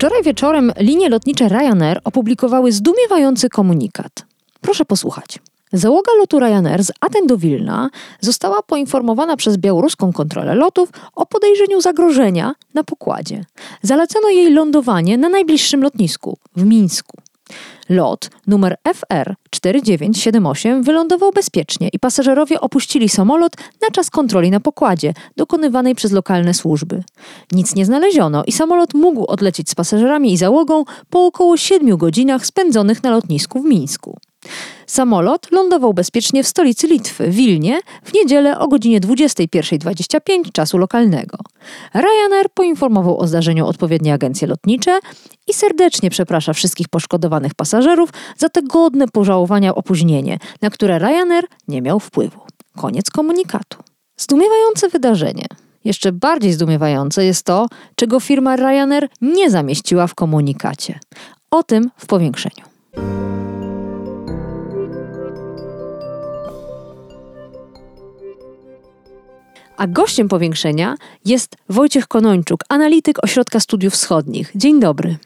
Wczoraj wieczorem linie lotnicze Ryanair opublikowały zdumiewający komunikat. Proszę posłuchać. Załoga lotu Ryanair z Aten do Wilna została poinformowana przez białoruską kontrolę lotów o podejrzeniu zagrożenia na pokładzie. Zalecono jej lądowanie na najbliższym lotnisku w Mińsku. Lot numer FR 4978 wylądował bezpiecznie i pasażerowie opuścili samolot na czas kontroli na pokładzie, dokonywanej przez lokalne służby. Nic nie znaleziono i samolot mógł odlecieć z pasażerami i załogą po około 7 godzinach spędzonych na lotnisku w Mińsku. Samolot lądował bezpiecznie w stolicy Litwy, Wilnie, w niedzielę o godzinie 21.25 czasu lokalnego. Ryanair poinformował o zdarzeniu odpowiednie agencje lotnicze i serdecznie przeprasza wszystkich poszkodowanych pasażerów za te godne pożałowania opóźnienie, na które Ryanair nie miał wpływu. Koniec komunikatu. Zdumiewające wydarzenie. Jeszcze bardziej zdumiewające jest to, czego firma Ryanair nie zamieściła w komunikacie. O tym w powiększeniu. A gościem powiększenia jest Wojciech Konończuk, analityk Ośrodka Studiów Wschodnich. Dzień dobry.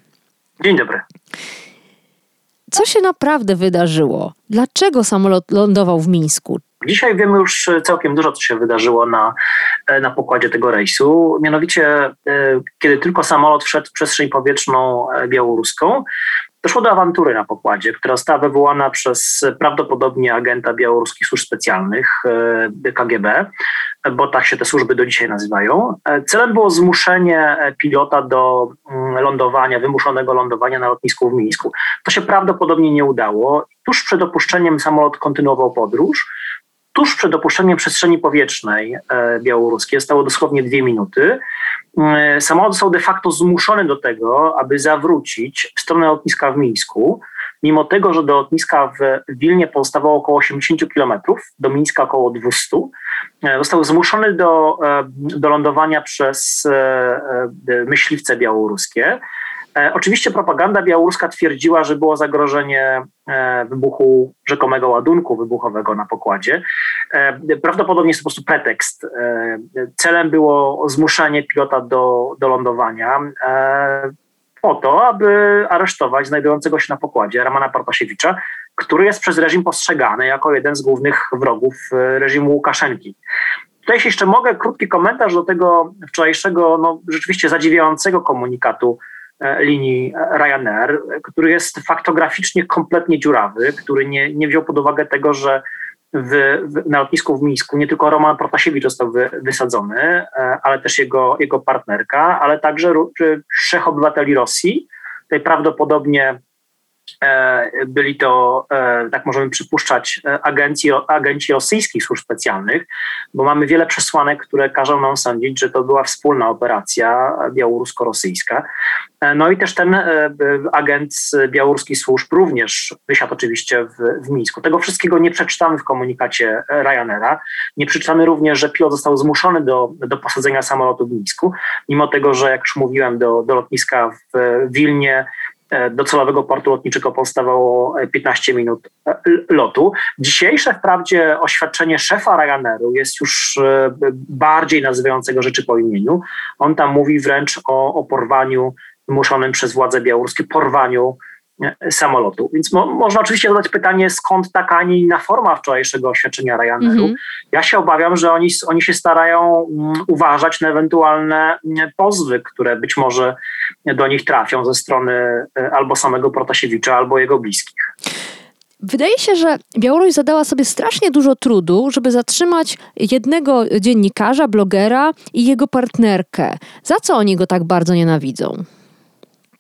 Dzień dobry. Co się naprawdę wydarzyło? Dlaczego samolot lądował w Mińsku? Dzisiaj wiemy już całkiem dużo, co się wydarzyło na, na pokładzie tego rejsu. Mianowicie, e, kiedy tylko samolot wszedł w przestrzeń powietrzną e, białoruską, Doszło do awantury na pokładzie, która została wywołana przez prawdopodobnie agenta białoruskich służb specjalnych e, KGB, bo tak się te służby do dzisiaj nazywają. E, celem było zmuszenie pilota do mm, lądowania, wymuszonego lądowania na lotnisku w Mińsku. To się prawdopodobnie nie udało. Tuż przed opuszczeniem samolot kontynuował podróż. Tuż przed opuszczeniem przestrzeni powietrznej e, białoruskiej, stało dosłownie dwie minuty, E, samolot został de facto zmuszony do tego, aby zawrócić w stronę lotniska w Mińsku, mimo tego, że do lotniska w Wilnie pozostawało około 80 km, do Mińska około 200, e, został zmuszony do, e, do lądowania przez myśliwce białoruskie. E, oczywiście propaganda białoruska twierdziła, że było zagrożenie e, wybuchu rzekomego ładunku wybuchowego na pokładzie. E, prawdopodobnie jest to po prostu pretekst. Celem było zmuszenie pilota do, do lądowania po to, aby aresztować znajdującego się na pokładzie Ramana Partasiewicza, który jest przez reżim postrzegany jako jeden z głównych wrogów reżimu Łukaszenki. Tutaj jeśli jeszcze mogę, krótki komentarz do tego wczorajszego, no, rzeczywiście zadziwiającego komunikatu E, linii Ryanair, który jest faktograficznie kompletnie dziurawy, który nie, nie wziął pod uwagę tego, że w, w, na lotnisku w Mińsku nie tylko Roman Protasiewicz został wy, wysadzony, e, ale też jego, jego partnerka, ale także trzech obywateli Rosji. Tutaj prawdopodobnie byli to, e, tak możemy przypuszczać, e, agenci, agenci rosyjskich służb specjalnych, bo mamy wiele przesłanek, które każą nam sądzić, że to była wspólna operacja białorusko-rosyjska. No i też ten agent białoruskich służb również wysiadł oczywiście w, w Mińsku. Tego wszystkiego nie przeczytamy w komunikacie Ryanaira. Nie przeczytamy również, że pilot został zmuszony do, do posadzenia samolotu w Mińsku, mimo tego, że jak już mówiłem, do, do lotniska w Wilnie E, do celowego portu lotniczego powstawało 15 minut e, lotu. Dzisiejsze wprawdzie oświadczenie szefa Ryanairu jest już e, bardziej nazywającego rzeczy po imieniu. On tam mówi wręcz o, o porwaniu wymuszonym przez władze białoruskie, porwaniu samolotu. Więc mo można oczywiście zadać pytanie, skąd taka, a nie inna forma wczorajszego oświadczenia Ryanairu. Mm -hmm. Ja się obawiam, że oni, oni się starają um, uważać na ewentualne um, pozwy, które być może do nich trafią ze strony um, albo samego Protasiewicza, albo jego bliskich. Wydaje się, że Białoruś zadała sobie strasznie dużo trudu, żeby zatrzymać jednego dziennikarza, blogera i jego partnerkę. Za co oni go tak bardzo nienawidzą?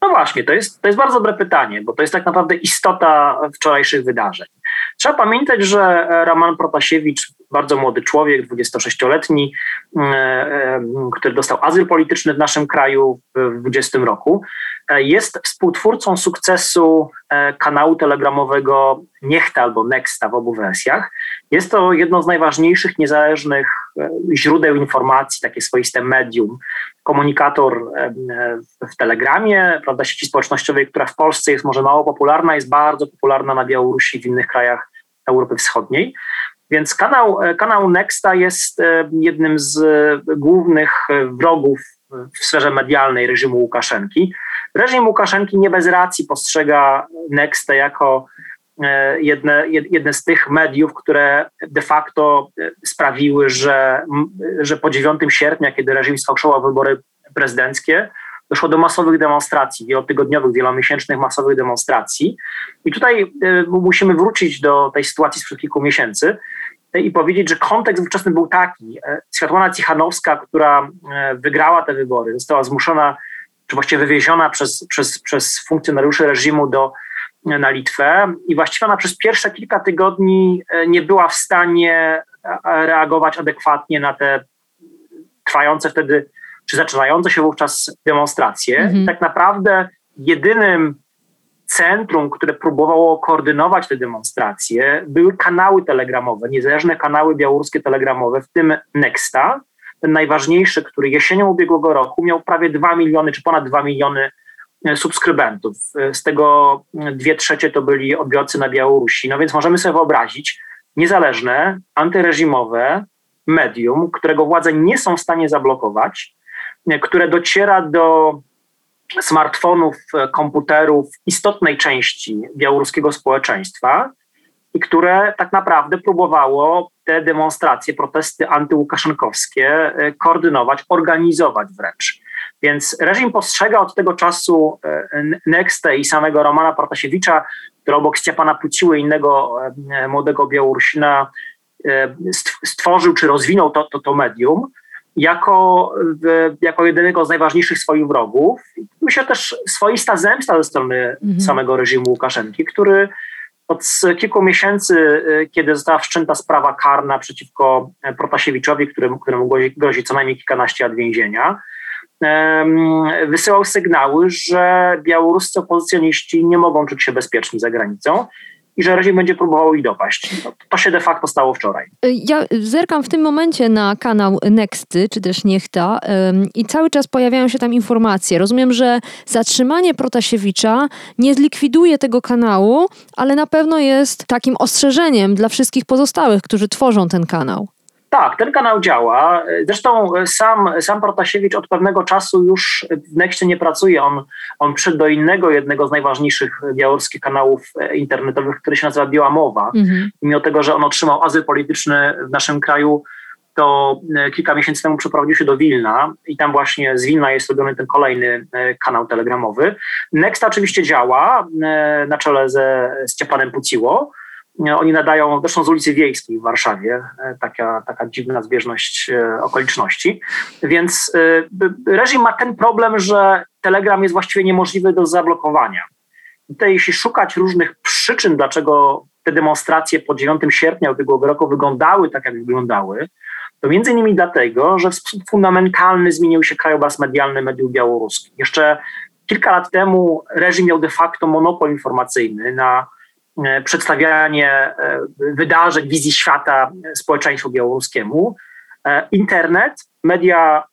No właśnie, to jest, to jest bardzo dobre pytanie, bo to jest tak naprawdę istota wczorajszych wydarzeń. Trzeba pamiętać, że Roman Protasiewicz bardzo młody człowiek, 26-letni, który dostał azyl polityczny w naszym kraju w 20 roku. Jest współtwórcą sukcesu kanału telegramowego Niechta albo Nexta w obu wersjach. Jest to jedno z najważniejszych niezależnych źródeł informacji, takie swoiste medium, komunikator w Telegramie, prawda, sieci społecznościowej, która w Polsce jest może mało popularna, jest bardzo popularna na Białorusi i w innych krajach Europy Wschodniej. Więc kanał, kanał Nexta jest jednym z głównych wrogów w sferze medialnej reżimu Łukaszenki. Reżim Łukaszenki nie bez racji postrzega Nexta jako E, jedne, jedne z tych mediów, które de facto e, sprawiły, że, że po 9 sierpnia, kiedy reżim sfałszował wybory prezydenckie, doszło do masowych demonstracji, wielotygodniowych, wielomiesięcznych masowych demonstracji. I tutaj e, musimy wrócić do tej sytuacji sprzed kilku miesięcy i powiedzieć, że kontekst ówczesny był taki. Światłana Cichanowska, która wygrała te wybory, została zmuszona, czy właściwie wywieziona przez, przez, przez funkcjonariuszy reżimu do na Litwę i właściwie ona przez pierwsze kilka tygodni nie była w stanie reagować adekwatnie na te trwające wtedy, czy zaczynające się wówczas demonstracje. Mhm. Tak naprawdę jedynym centrum, które próbowało koordynować te demonstracje, były kanały telegramowe, niezależne kanały białoruskie telegramowe, w tym Nexta, ten najważniejszy, który jesienią ubiegłego roku miał prawie 2 miliony, czy ponad 2 miliony subskrybentów. Z tego dwie trzecie to byli odbiorcy na Białorusi. No więc możemy sobie wyobrazić niezależne, antyreżimowe medium, którego władze nie są w stanie zablokować, które dociera do smartfonów, komputerów istotnej części białoruskiego społeczeństwa i które tak naprawdę próbowało te demonstracje, protesty antyłukaszenkowskie koordynować, organizować wręcz. Więc reżim postrzega od tego czasu e, Nextę i samego Romana Protasiewicza, który obok Stepana Puciły, innego e, młodego Białorusina, e, stworzył czy rozwinął to, to, to medium, jako, jako jedynego z najważniejszych swoich wrogów. Myślę też swoista zemsta ze strony mhm. samego reżimu Łukaszenki, który od kilku miesięcy, kiedy została wszczęta sprawa karna przeciwko Protasiewiczowi, któremu, któremu grozi, grozi co najmniej kilkanaście lat więzienia, wysyłał sygnały, że białoruscy opozycjoniści nie mogą czuć się bezpieczni za granicą i że reżim będzie próbował ich dopaść. No, to się de facto stało wczoraj. Ja zerkam w tym momencie na kanał Nexty, czy też Niechta i cały czas pojawiają się tam informacje. Rozumiem, że zatrzymanie Protasiewicza nie zlikwiduje tego kanału, ale na pewno jest takim ostrzeżeniem dla wszystkich pozostałych, którzy tworzą ten kanał. Tak, ten kanał działa. Zresztą sam, sam Protasiewicz od pewnego czasu już w Nexcie nie pracuje. On, on przyszedł do innego, jednego z najważniejszych białoruskich kanałów internetowych, który się nazywa Biała Mowa. Mhm. Mimo tego, że on otrzymał azyl polityczny w naszym kraju, to e, kilka miesięcy temu przeprowadził się do Wilna i tam właśnie z Wilna jest robiony ten kolejny e, kanał telegramowy. Next oczywiście działa e, na czele ze Stepanem Puciło. Oni nadają, zresztą z ulicy Wiejskiej w Warszawie, e, taka, taka dziwna zbieżność e, okoliczności. Więc e, reżim ma ten problem, że Telegram jest właściwie niemożliwy do zablokowania. Tutaj, jeśli szukać różnych przyczyn, dlaczego te demonstracje po 9 sierpnia ubiegłego roku wyglądały tak, jak wyglądały, to między innymi dlatego, że w sposób fundamentalny zmienił się krajobraz medialny mediów białoruskich. Jeszcze kilka lat temu reżim miał de facto monopol informacyjny na E, przedstawianie e, wydarzeń, wizji świata społeczeństwu białoruskiemu. E, internet, media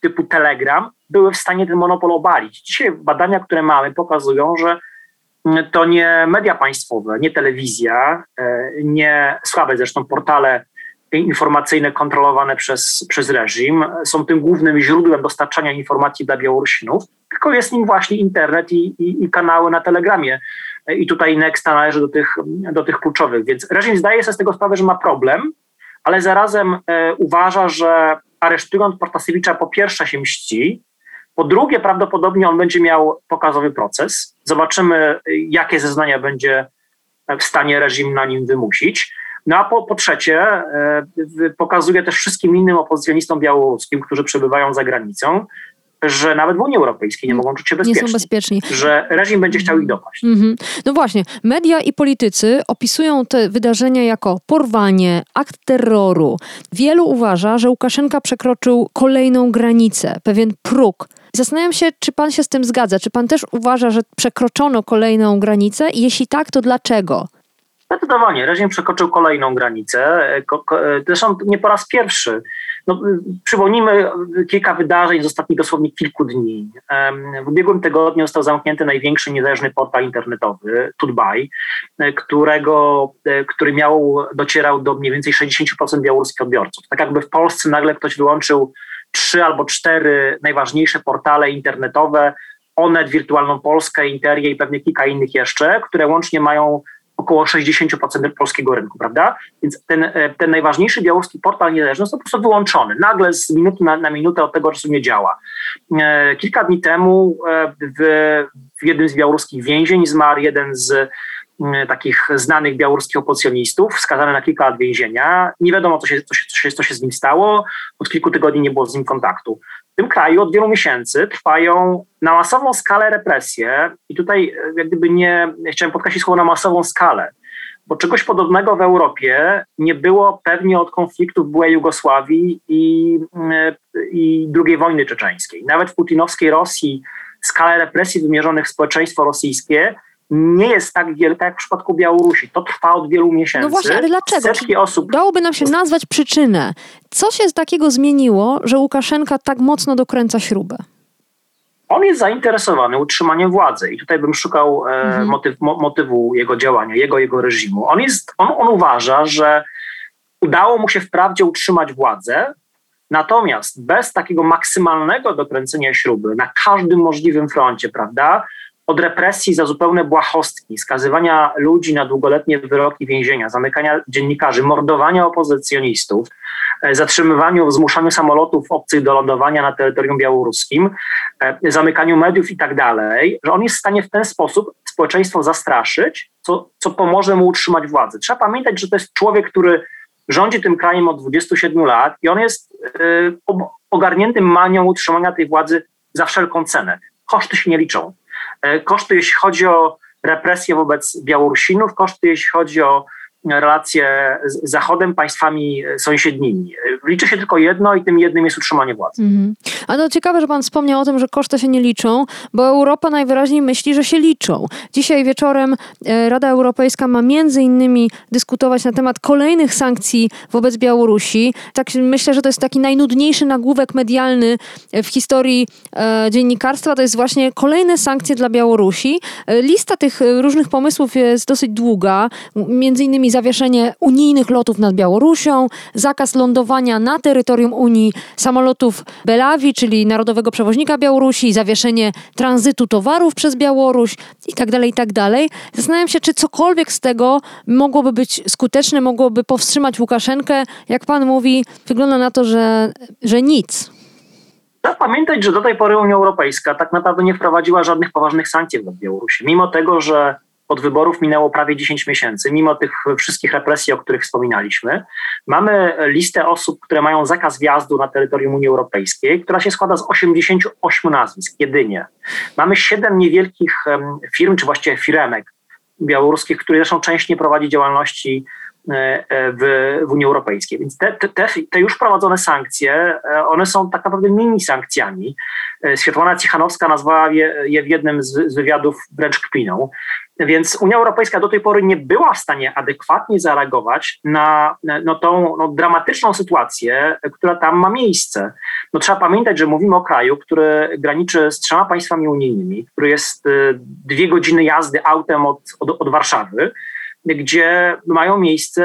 typu Telegram były w stanie ten monopol obalić. Dzisiaj badania, które mamy, pokazują, że to nie media państwowe, nie telewizja, nie słabe zresztą portale informacyjne kontrolowane przez, przez reżim są tym głównym źródłem dostarczania informacji dla Białorusinów, tylko jest nim właśnie internet i, i, i kanały na Telegramie i tutaj Nexta należy do tych, do tych kluczowych. Więc reżim zdaje sobie z tego sprawę, że ma problem, ale zarazem e, uważa, że aresztując Portasewicza po pierwsze się mści, po drugie prawdopodobnie on będzie miał pokazowy proces. Zobaczymy, jakie zeznania będzie w stanie reżim na nim wymusić. No a po, po trzecie, e, pokazuje też wszystkim innym opozycjonistom białoruskim, którzy przebywają za granicą, że nawet w Unii Europejskiej nie mogą czuć się bezpieczni. Nie są bezpieczni. Że reżim będzie chciał ich dopaść. Mhm. No właśnie, media i politycy opisują te wydarzenia jako porwanie, akt terroru. Wielu uważa, że Łukaszenka przekroczył kolejną granicę, pewien próg. Zastanawiam się, czy pan się z tym zgadza? Czy pan też uważa, że przykroczono kolejną granicę? Jeśli tak, to dlaczego? Zdecydowanie, reżim przekroczył kolejną granicę. E, zresztą nie po raz pierwszy. No, przypomnijmy kilka wydarzeń z ostatnich dosłownie kilku dni. W ubiegłym tygodniu został zamknięty największy niezależny portal internetowy, Tutbaj, e, którego, e, który miał, docierał do mniej więcej 60% białoruskich odbiorców. Tak jakby w Polsce nagle ktoś wyłączył trzy albo cztery najważniejsze portale internetowe, Onet, Wirtualną Polskę, Interię i pewnie kilka innych jeszcze, które łącznie mają około 60% polskiego rynku, prawda? Więc ten, e, ten najważniejszy białoruski portal niezależny jest po prostu wyłączony. Nagle z minuty na, na minutę od tego czasu nie działa. E, kilka dni temu e, w, w jednym z białoruskich więzień zmarł jeden z takich znanych białoruskich opozycjonistów, skazany na kilka lat więzienia. Nie wiadomo, co się, co, się, co, się, co się z nim stało. Od kilku tygodni nie było z nim kontaktu tym kraju od wielu miesięcy trwają na masową skalę represje i tutaj e, jak gdyby nie, chciałem podkreślić słowo na masową skalę, bo czegoś podobnego w Europie nie było pewnie od konfliktów w byłej Jugosławii i, e, i II wojny czeczeńskiej. Nawet w putinowskiej Rosji skala represji wymierzonych w społeczeństwo rosyjskie nie jest tak wielka jak w przypadku Białorusi. To trwa od wielu miesięcy. No właśnie, ale dlaczego? Setki osób... Dałoby nam się nazwać przyczynę. Co się takiego zmieniło, że Łukaszenka tak mocno dokręca śrubę? On jest zainteresowany utrzymaniem władzy i tutaj bym szukał e, mhm. motyw, mo, motywu jego działania, jego, jego reżimu. On, jest, on, on uważa, że udało mu się wprawdzie utrzymać władzę, natomiast bez takiego maksymalnego dokręcenia śruby na każdym możliwym froncie, prawda, od represji za zupełne błahostki, skazywania ludzi na długoletnie wyroki więzienia, zamykania dziennikarzy, mordowania opozycjonistów, e, zatrzymywaniu, zmuszaniu samolotów obcych do lądowania na terytorium białoruskim, e, zamykaniu mediów i tak dalej, że on jest w stanie w ten sposób społeczeństwo zastraszyć, co, co pomoże mu utrzymać władzę. Trzeba pamiętać, że to jest człowiek, który rządzi tym krajem od 27 lat i on jest y, ogarniętym manią utrzymania tej władzy za wszelką cenę. Koszty się nie liczą. E, koszty, jeśli chodzi o represje wobec Białorusinów, koszty, jeśli chodzi o relacje z Zachodem, państwami sąsiednimi. Liczy się tylko jedno i tym jednym jest utrzymanie władzy. Mm. A no ciekawe, że pan wspomniał o tym, że koszty się nie liczą, bo Europa najwyraźniej myśli, że się liczą. Dzisiaj wieczorem e, Rada Europejska ma między innymi dyskutować na temat kolejnych sankcji wobec Białorusi. Tak myślę, że to jest taki najnudniejszy nagłówek medialny w historii e, dziennikarstwa. To jest właśnie kolejne sankcje dla Białorusi. E, lista tych różnych pomysłów jest dosyć długa. Między innymi zawieszenie unijnych lotów nad Białorusią, zakaz lądowania na terytorium Unii samolotów Belawi, czyli Narodowego Przewoźnika Białorusi, zawieszenie tranzytu towarów przez Białoruś itd., tak itd. Tak Zastanawiam się, czy cokolwiek z tego mogłoby być skuteczne, mogłoby powstrzymać Łukaszenkę. Jak pan mówi, wygląda na to, że, że nic. Trzeba pamiętać, że do tej pory Unia Europejska tak naprawdę nie wprowadziła żadnych poważnych sankcji wobec Białorusi. Mimo tego, że od wyborów minęło prawie 10 miesięcy, mimo tych wszystkich represji, o których wspominaliśmy. Mamy listę osób, które mają zakaz wjazdu na terytorium Unii Europejskiej, która się składa z 88 nazwisk jedynie. Mamy 7 niewielkich firm, czy właściwie firemek białoruskich, które zresztą część nie prowadzi działalności e, e, w, w Unii Europejskiej. Więc te, te, te, już prowadzone sankcje, e, one są tak naprawdę mini sankcjami. Światłana Cichanowska nazwała je, je w jednym z, z wywiadów wręcz kpiną. Więc Unia Europejska do tej pory nie była w stanie adekwatnie zareagować na no, tą no, dramatyczną sytuację, która tam ma miejsce. No, trzeba pamiętać, że mówimy o kraju, który graniczy z trzema państwami unijnymi, który jest y, dwie godziny jazdy autem od, od, od Warszawy, gdzie mają miejsce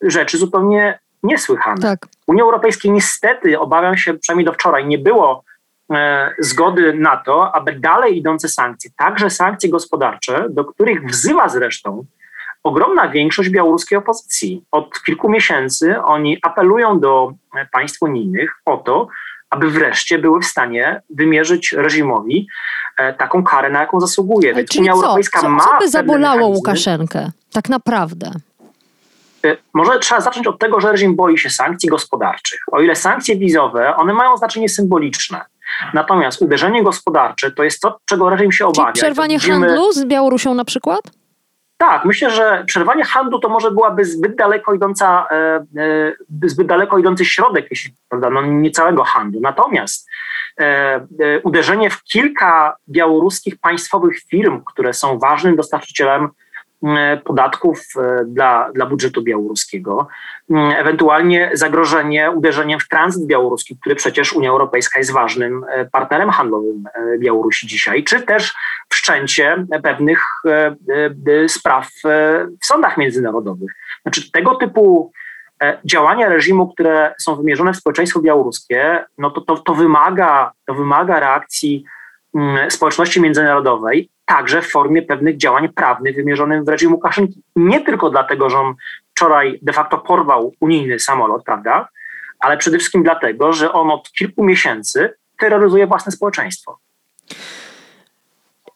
rzeczy zupełnie niesłychane. Tak. Unii Europejskiej niestety, obawiam się, przynajmniej do wczoraj, nie było zgody na to, aby dalej idące sankcje, także sankcje gospodarcze, do których wzywa zresztą ogromna większość białoruskiej opozycji. Od kilku miesięcy oni apelują do państw unijnych o to, aby wreszcie były w stanie wymierzyć reżimowi e, taką karę, na jaką zasługuje. Więc Unia Europejska co, ma. Co by zabolało Łukaszenkę tak naprawdę? E, może trzeba zacząć od tego, że reżim boi się sankcji gospodarczych. O ile sankcje wizowe, one mają znaczenie symboliczne. Natomiast uderzenie gospodarcze to jest to, czego reżim się obawia. Czyli przerwanie widzimy... handlu z Białorusią na przykład? Tak, myślę, że przerwanie handlu to może byłaby zbyt daleko idąca, e, e, zbyt daleko idący środek, jeśli prawda, no nie całego handlu. Natomiast e, e, uderzenie w kilka białoruskich państwowych firm, które są ważnym dostarczycielem podatków e, dla, dla budżetu białoruskiego, mm, ewentualnie zagrożenie uderzeniem w tranzyt białoruski, który przecież Unia Europejska jest ważnym e, partnerem handlowym Białorusi dzisiaj, czy też wszczęcie pewnych spraw w sądach międzynarodowych. Znaczy tego typu działania reżimu, które są wymierzone w społeczeństwo białoruskie, no to, to, to, wymaga, to wymaga reakcji mm, społeczności międzynarodowej, także w formie pewnych działań prawnych wymierzonych w reżim Łukaszenki. Nie tylko dlatego, że on wczoraj de facto porwał unijny samolot, prawda, ale przede wszystkim dlatego, że on od kilku miesięcy terroryzuje własne społeczeństwo.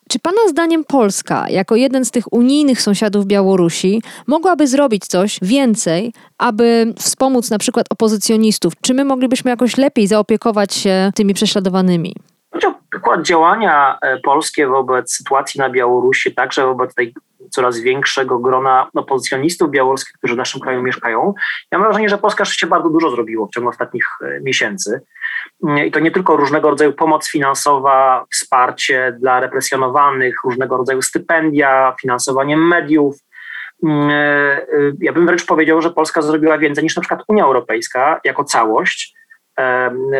Czy Pana zdaniem Polska, jako jeden z tych unijnych sąsiadów Białorusi, mogłaby zrobić coś więcej, aby wspomóc na przykład opozycjonistów? Czy my moglibyśmy jakoś lepiej zaopiekować się tymi prześladowanymi? Przykład działania e, polskie wobec sytuacji na Białorusi, także wobec tej coraz większego grona opozycjonistów białoruskich, którzy w naszym kraju mieszkają. Ja mam wrażenie, że Polska rzeczywiście bardzo dużo zrobiło w ciągu ostatnich e, miesięcy. Mm, I to nie tylko różnego rodzaju pomoc finansowa, wsparcie dla represjonowanych, różnego rodzaju stypendia, finansowanie mediów. Mm, e, ja bym wręcz powiedział, że Polska zrobiła więcej niż na przykład Unia Europejska jako całość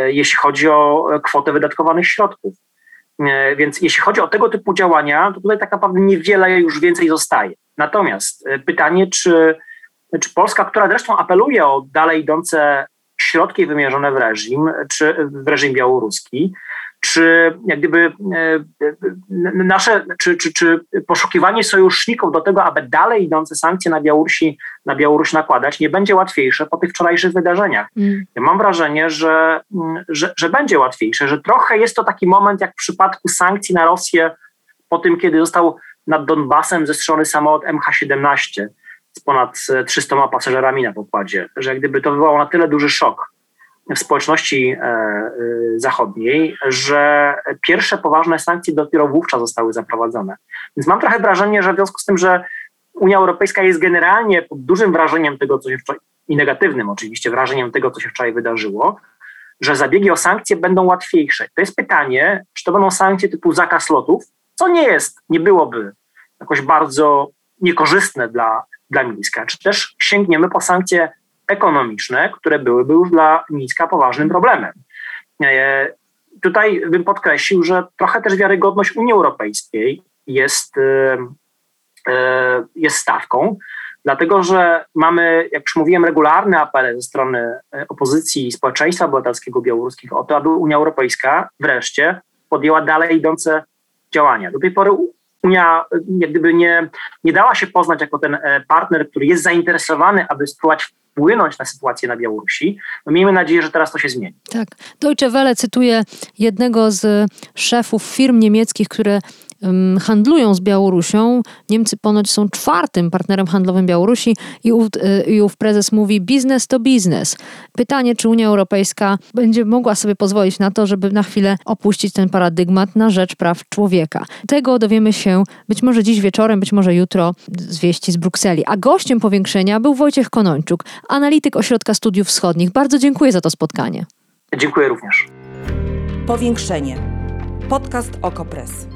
jeśli chodzi o kwotę wydatkowanych środków. E, więc jeśli chodzi o tego typu działania, to tutaj tak naprawdę niewiele już więcej zostaje. Natomiast e, pytanie, czy, czy Polska, która zresztą apeluje o dalej idące środki wymierzone w reżim, czy w reżim białoruski, czy jak gdyby e, nasze, czy, czy, czy poszukiwanie sojuszników do tego, aby dalej idące sankcje na Białorusi, na Białoruś nakładać, nie będzie łatwiejsze po tych wczorajszych wydarzeniach. Mm. Ja mam wrażenie, że, mm, że, że będzie łatwiejsze, że trochę jest to taki moment jak w przypadku sankcji na Rosję po tym, kiedy został nad Donbasem zestrzelony samolot MH17 z ponad 300 pasażerami na pokładzie, że jak gdyby to wywołało na tyle duży szok w społeczności e, e, zachodniej, że pierwsze poważne sankcje dopiero wówczas zostały zaprowadzone. Więc mam trochę wrażenie, że w związku z tym, że Unia Europejska jest generalnie pod dużym wrażeniem tego, co się wczoraj, i negatywnym oczywiście wrażeniem tego, co się wczoraj wydarzyło, że zabiegi o sankcje będą łatwiejsze. To jest pytanie, czy to będą sankcje typu zakaz lotów, co nie jest, nie byłoby jakoś bardzo niekorzystne dla, dla Mińska, czy też sięgniemy po sankcje ekonomiczne, które byłyby już dla Mińska poważnym problemem. E, tutaj bym podkreślił, że trochę też wiarygodność Unii Europejskiej jest, e, e, jest stawką, dlatego że mamy, jak już mówiłem, regularne apele ze strony opozycji i społeczeństwa obywatelskiego białoruskich o to, aby Unia Europejska wreszcie podjęła dalej idące działania. Do tej pory Unia jak gdyby nie, nie dała się poznać jako ten partner, który jest zainteresowany, aby spróbować wpłynąć na sytuację na Białorusi. No miejmy nadzieję, że teraz to się zmieni. Tak. Deutsche Welle cytuje jednego z szefów firm niemieckich, które handlują z Białorusią. Niemcy ponoć są czwartym partnerem handlowym Białorusi i ów, y, i ów prezes mówi biznes to biznes. Pytanie, czy Unia Europejska będzie mogła sobie pozwolić na to, żeby na chwilę opuścić ten paradygmat na rzecz praw człowieka. Tego dowiemy się być może dziś wieczorem, być może jutro z wieści z Brukseli. A gościem powiększenia był Wojciech Konończuk, analityk Ośrodka Studiów Wschodnich. Bardzo dziękuję za to spotkanie. Dziękuję również. Powiększenie. Podcast Okopres.